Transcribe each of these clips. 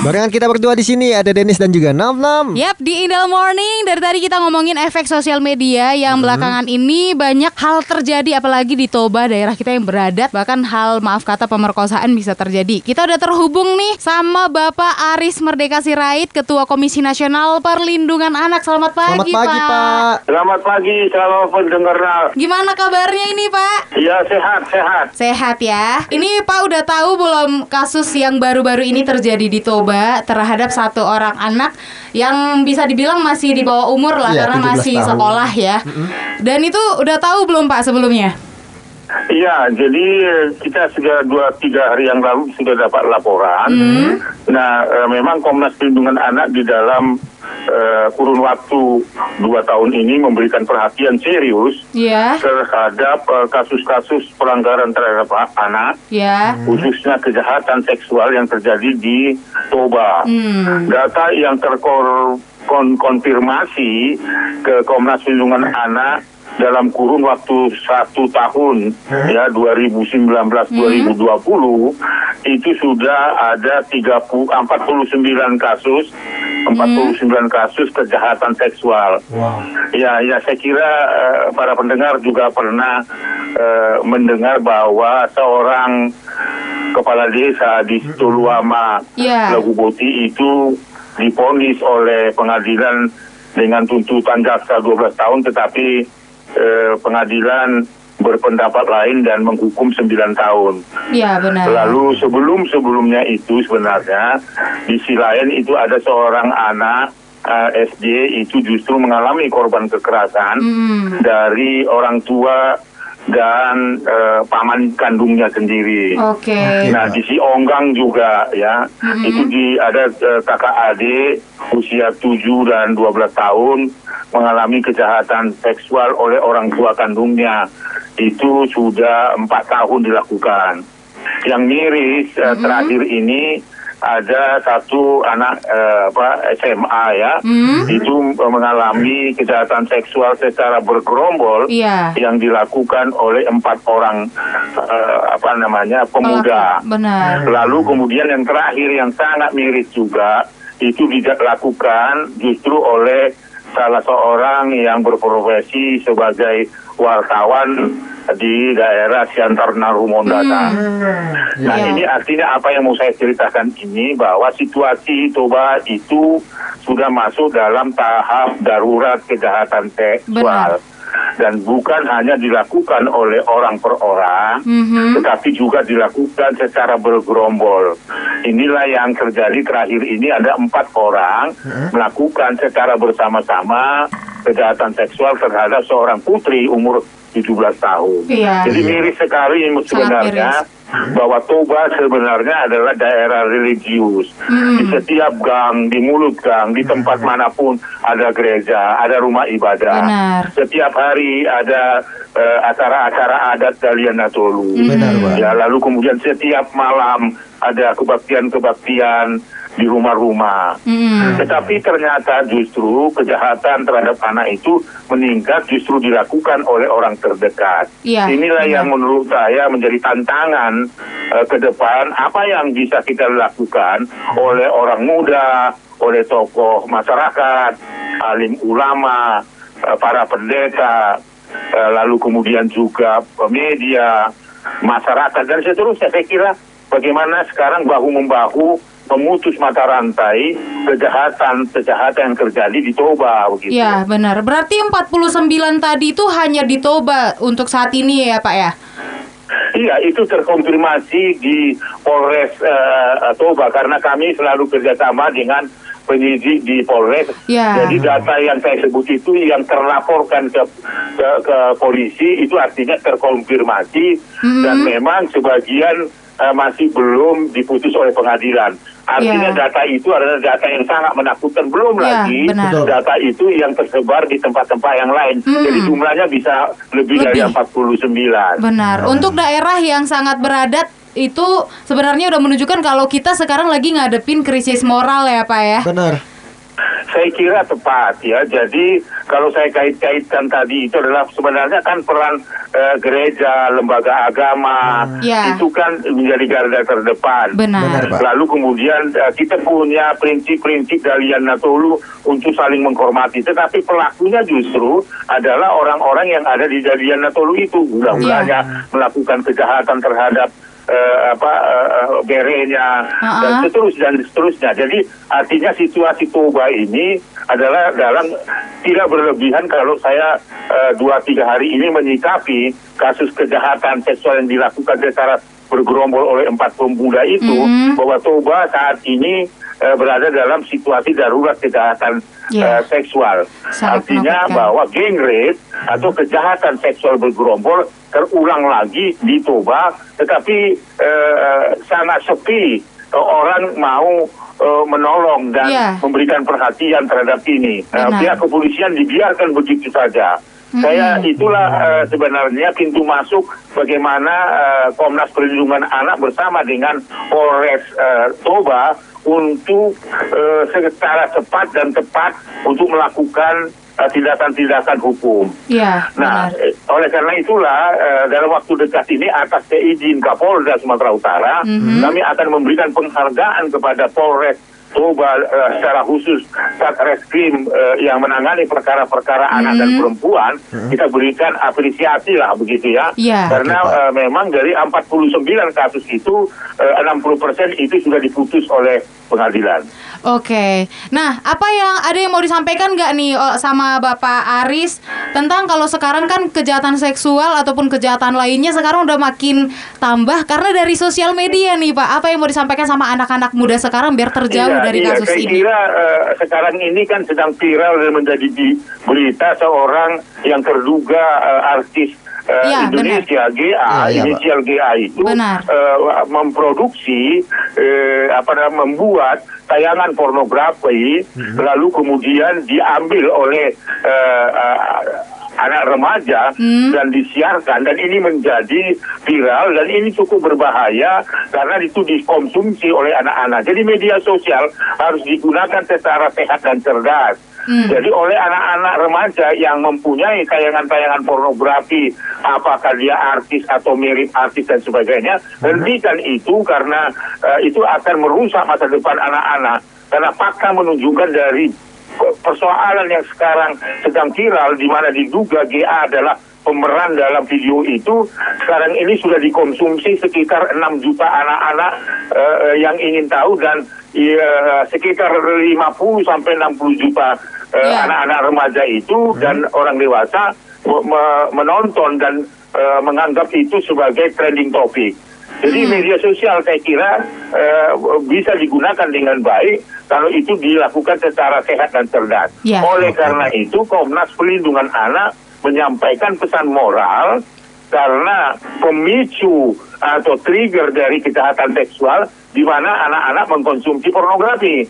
Barengan kita berdua di sini ada Dennis dan juga Nam Nam. Yap, di Indal Morning dari tadi kita ngomongin efek sosial media yang hmm. belakangan ini banyak hal terjadi apalagi di Toba daerah kita yang beradat bahkan hal maaf kata pemerkosaan bisa terjadi. Kita udah terhubung nih sama Bapak Aris Merdeka Sirait, Ketua Komisi Nasional Perlindungan Anak. Selamat pagi, Selamat pagi, Pak. Pak. Selamat pagi, selamat pendengar. Gimana kabarnya ini, Pak? Iya, sehat, sehat. Sehat ya. Ini Pak udah tahu belum kasus yang baru-baru ini terjadi di Toba? Coba terhadap satu orang anak yang bisa dibilang masih di bawah umur lah ya, karena masih tahun. sekolah ya. Mm -hmm. Dan itu udah tahu belum Pak sebelumnya? Iya, jadi kita sudah dua tiga hari yang lalu sudah dapat laporan. Mm. Nah, e, memang Komnas Perlindungan Anak di dalam uh, kurun waktu dua tahun ini memberikan perhatian serius yeah. terhadap eh, kasus-kasus uh, pelanggaran terhadap anak, yeah. khususnya kejahatan seksual yang terjadi di Toba. Mm. Data yang terkonfirmasi ke Komnas Perlindungan Anak dalam kurun waktu satu tahun hmm? ya 2019 hmm? 2020 itu sudah ada 30 49 kasus 49 hmm. kasus kejahatan seksual. Wow. Ya ya saya kira uh, para pendengar juga pernah uh, mendengar bahwa seorang kepala desa di Tuluama yeah. Lagu Boti itu diponis oleh pengadilan dengan tuntutan jaksa 12 tahun tetapi eh, pengadilan berpendapat lain dan menghukum 9 tahun. Iya benar. Lalu sebelum sebelumnya itu sebenarnya di sisi lain itu ada seorang anak uh, eh, SD itu justru mengalami korban kekerasan mm. dari orang tua dan uh, paman kandungnya sendiri. Oke. Okay. Nah di si Onggang juga ya mm-hmm. itu di ada uh, kakak adik usia 7 dan 12 tahun mengalami kejahatan seksual oleh orang tua kandungnya itu sudah empat tahun dilakukan. Yang miris mm -hmm. terakhir ini ada satu anak uh, apa SMA ya mm. itu mengalami kejahatan seksual secara bergerombol yeah. yang dilakukan oleh empat orang uh, apa namanya pemuda. benar. Lalu kemudian yang terakhir yang sangat miris juga itu dilakukan justru oleh salah seorang yang berprofesi sebagai wartawan di daerah Siantar Narumondata. Hmm. Nah yeah. ini artinya apa yang mau saya ceritakan ini bahwa situasi Toba itu sudah masuk dalam tahap darurat kejahatan seksual. Benar dan bukan hanya dilakukan oleh orang per orang, mm-hmm. tetapi juga dilakukan secara bergerombol. Inilah yang terjadi terakhir ini ada empat orang mm-hmm. melakukan secara bersama-sama kejahatan seksual terhadap seorang putri umur 17 tahun. Iya. Jadi miris sekali sebenarnya bahwa Toba sebenarnya adalah daerah religius. Hmm. Di setiap gang, di mulut gang, di tempat mana pun ada gereja, ada rumah ibadah. Benar. Setiap hari ada uh, acara-acara adat Dalian Natolu. Hmm. Benar, Ya, lalu kemudian setiap malam ada kebaktian-kebaktian di rumah-rumah. Hmm. Tetapi ternyata justru kejahatan terhadap anak itu meningkat justru dilakukan oleh orang terdekat. Ya, Inilah ya. yang menurut saya menjadi tantangan uh, ke depan apa yang bisa kita lakukan oleh orang muda, oleh tokoh masyarakat, alim ulama, uh, para pendeta, uh, lalu kemudian juga media, masyarakat dan seterusnya. Saya kira bagaimana sekarang bahu membahu memutus mata rantai kejahatan kejahatan yang terjadi di Toba begitu. Ya benar. Berarti 49 tadi itu hanya di Toba untuk saat ini ya Pak ya? Iya, itu terkonfirmasi di Polres uh, Toba karena kami selalu kerjasama dengan penyidik di Polres. Ya. Jadi data yang saya sebut itu yang terlaporkan ke ke, ke polisi itu artinya terkonfirmasi hmm. dan memang sebagian uh, masih belum diputus oleh pengadilan. Artinya yeah. data itu adalah data yang sangat menakutkan. Belum yeah, lagi benar. data itu yang tersebar di tempat-tempat yang lain. Hmm. Jadi jumlahnya bisa lebih, lebih. dari 49. Benar. Hmm. Untuk daerah yang sangat beradat itu sebenarnya udah menunjukkan kalau kita sekarang lagi ngadepin krisis moral ya Pak ya. Benar. Saya kira tepat ya. Jadi kalau saya kait-kaitkan tadi itu adalah sebenarnya kan peran eh, gereja, lembaga agama Ya. itu kan menjadi garda terdepan. Benar. Benar, Pak. Lalu kemudian eh, kita punya prinsip-prinsip dari Natolu untuk saling menghormati. Tetapi pelakunya justru adalah orang-orang yang ada di Jadian Natolu itu. Mudah-mudahannya melakukan kejahatan terhadap eh, apa eh, eh, berenya dan Uh-uh. seterusnya dan seterusnya. Jadi artinya situasi Toba ini adalah dalam tidak berlebihan kalau saya eh, dua tiga hari ini menyikapi kasus kejahatan seksual yang dilakukan secara bergerombol oleh empat pemuda itu Mhm. bahwa Toba saat ini eh, berada dalam situasi darurat kejahatan Ya. eh, seksual. Sangat Artinya bahwa geng rape atau kejahatan seksual bergerombol terulang lagi di Toba, tetapi eh, sangat sepi orang mau eh, menolong dan Ya. memberikan perhatian terhadap ini. Nah, pihak kepolisian dibiarkan begitu saja. Saya itulah eh, sebenarnya pintu masuk bagaimana eh, Komnas Perlindungan Anak bersama dengan Polres eh, Toba untuk eh, secara cepat dan tepat untuk melakukan tindakan-tindakan hukum. Iya, Nah, benar. eh, oleh karena itulah eh, dalam waktu dekat ini atas seizin Kapolda Sumatera Utara, Mhm. kami akan memberikan penghargaan kepada Polres Toba eh, secara khusus Satreskrim eh, yang menangani perkara-perkara anak dan perempuan, kita berikan apresiasi lah begitu ya. Iya. Karena eh, memang dari 49 kasus itu eh, 60% itu sudah diputus oleh pengadilan. Oke, nah apa yang ada yang mau disampaikan nggak nih oh, sama Bapak Aris tentang kalau sekarang kan kejahatan seksual ataupun kejahatan lainnya sekarang udah makin tambah karena dari sosial media nih Pak. Apa yang mau disampaikan sama anak-anak muda sekarang biar terjauh Iya, dari iya. kasus Saya ini? kira eh, sekarang ini kan sedang viral dan menjadi di berita seorang yang terduga eh, artis eh, Iya, Indonesia GA, Iya, iya, Pak. inisial GA itu Benar. eh, memproduksi eh, apa namanya membuat tayangan pornografi lalu kemudian diambil oleh eh, eh, anak remaja Hmm. dan disiarkan dan ini menjadi viral dan ini cukup berbahaya karena itu dikonsumsi oleh anak-anak. Jadi media sosial harus digunakan secara sehat dan cerdas. Hmm. Jadi oleh anak-anak remaja yang mempunyai tayangan-tayangan pornografi, apakah dia artis atau mirip artis dan sebagainya, hentikan itu karena eh, itu akan merusak masa depan anak-anak. Karena fakta menunjukkan dari persoalan yang sekarang sedang viral di mana diduga GA adalah pemeran dalam video itu sekarang ini sudah dikonsumsi sekitar 6 juta anak-anak eh, yang ingin tahu dan ya, sekitar 50 sampai 60 juta eh, Ya. anak-anak remaja itu dan orang dewasa me- me- menonton dan eh, menganggap itu sebagai trending topic. Jadi media sosial saya kira eh, bisa digunakan dengan baik kalau itu dilakukan secara sehat dan cerdas. Ya. Oleh karena itu Komnas Perlindungan Anak menyampaikan pesan moral karena pemicu atau trigger dari kejahatan seksual di mana anak-anak mengkonsumsi pornografi.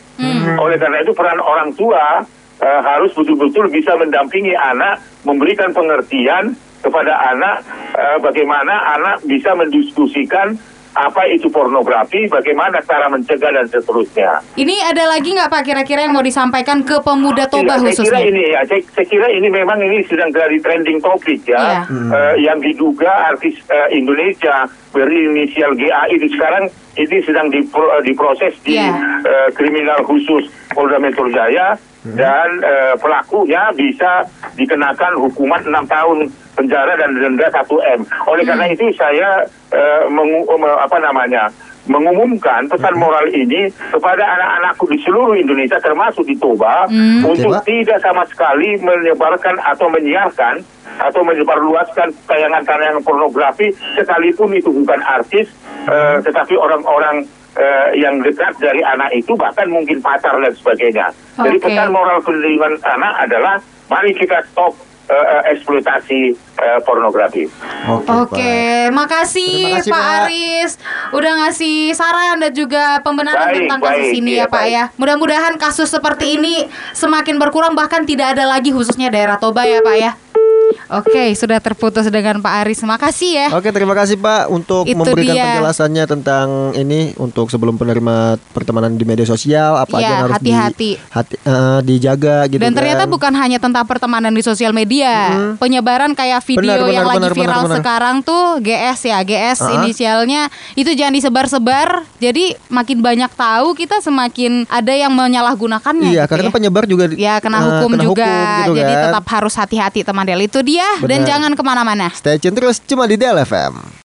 Oleh karena itu peran orang tua eh, harus betul-betul bisa mendampingi anak, memberikan pengertian kepada anak eh, bagaimana anak bisa mendiskusikan apa itu pornografi, bagaimana cara mencegah dan seterusnya. Ini ada lagi nggak Pak kira-kira yang mau disampaikan ke pemuda Toba Iya, saya kira khususnya? ini ya, saya, saya kira ini memang ini sedang jadi trending topik Iya. ya, Eh, yang diduga artis eh, Indonesia berinisial GA itu sekarang ini sedang dipro- eh, diproses di Iya. eh, kriminal khusus Polda Metro Jaya dan eh, pelakunya bisa dikenakan hukuman enam tahun penjara dan denda 1 m. Oleh karena Hmm. itu saya eh, mengu- me- apa namanya mengumumkan pesan moral ini kepada anak-anakku di seluruh Indonesia termasuk di Toba Hmm. untuk Pak. tidak sama sekali menyebarkan atau menyiarkan atau menyebarluaskan tayangan-tayangan pornografi sekalipun itu bukan artis eh, tetapi orang-orang eh, yang dekat dari anak itu bahkan mungkin pacar dan sebagainya. Jadi Oke. pesan moral perlindungan anak adalah mari kita stop eh, eksploitasi eh, pornografi. Oke, Oke, makasih, Terima kasih, Pak. Aris udah ngasih saran dan juga pembenaran Baik, tentang kasus baik, ini iya, ya Pak baik. ya. Mudah-mudahan kasus seperti ini semakin berkurang bahkan tidak ada lagi khususnya daerah Toba ya Pak ya. Oke, sudah terputus dengan Pak Aris. Makasih ya. Oke, terima kasih Pak untuk Itu memberikan dia. penjelasannya tentang ini untuk sebelum penerima pertemanan di media sosial apa Iya, aja yang harus di- hati-hati. hati, eh, dijaga gitu Dan ternyata kan. bukan hanya tentang pertemanan di sosial media, penyebaran kayak video Benar, benar, yang lagi benar, viral benar, benar. sekarang tuh GS ya, GS Ah. inisialnya itu jangan disebar-sebar. Jadi makin banyak tahu kita semakin ada yang menyalahgunakannya. Iya, gitu karena ya. penyebar juga Ya kena eh, hukum kena juga, gitu jadi kan. tetap harus hati-hati teman Del. Itu dia dan Benar. jangan ke mana-mana. Stay tune terus cuma di Del FM.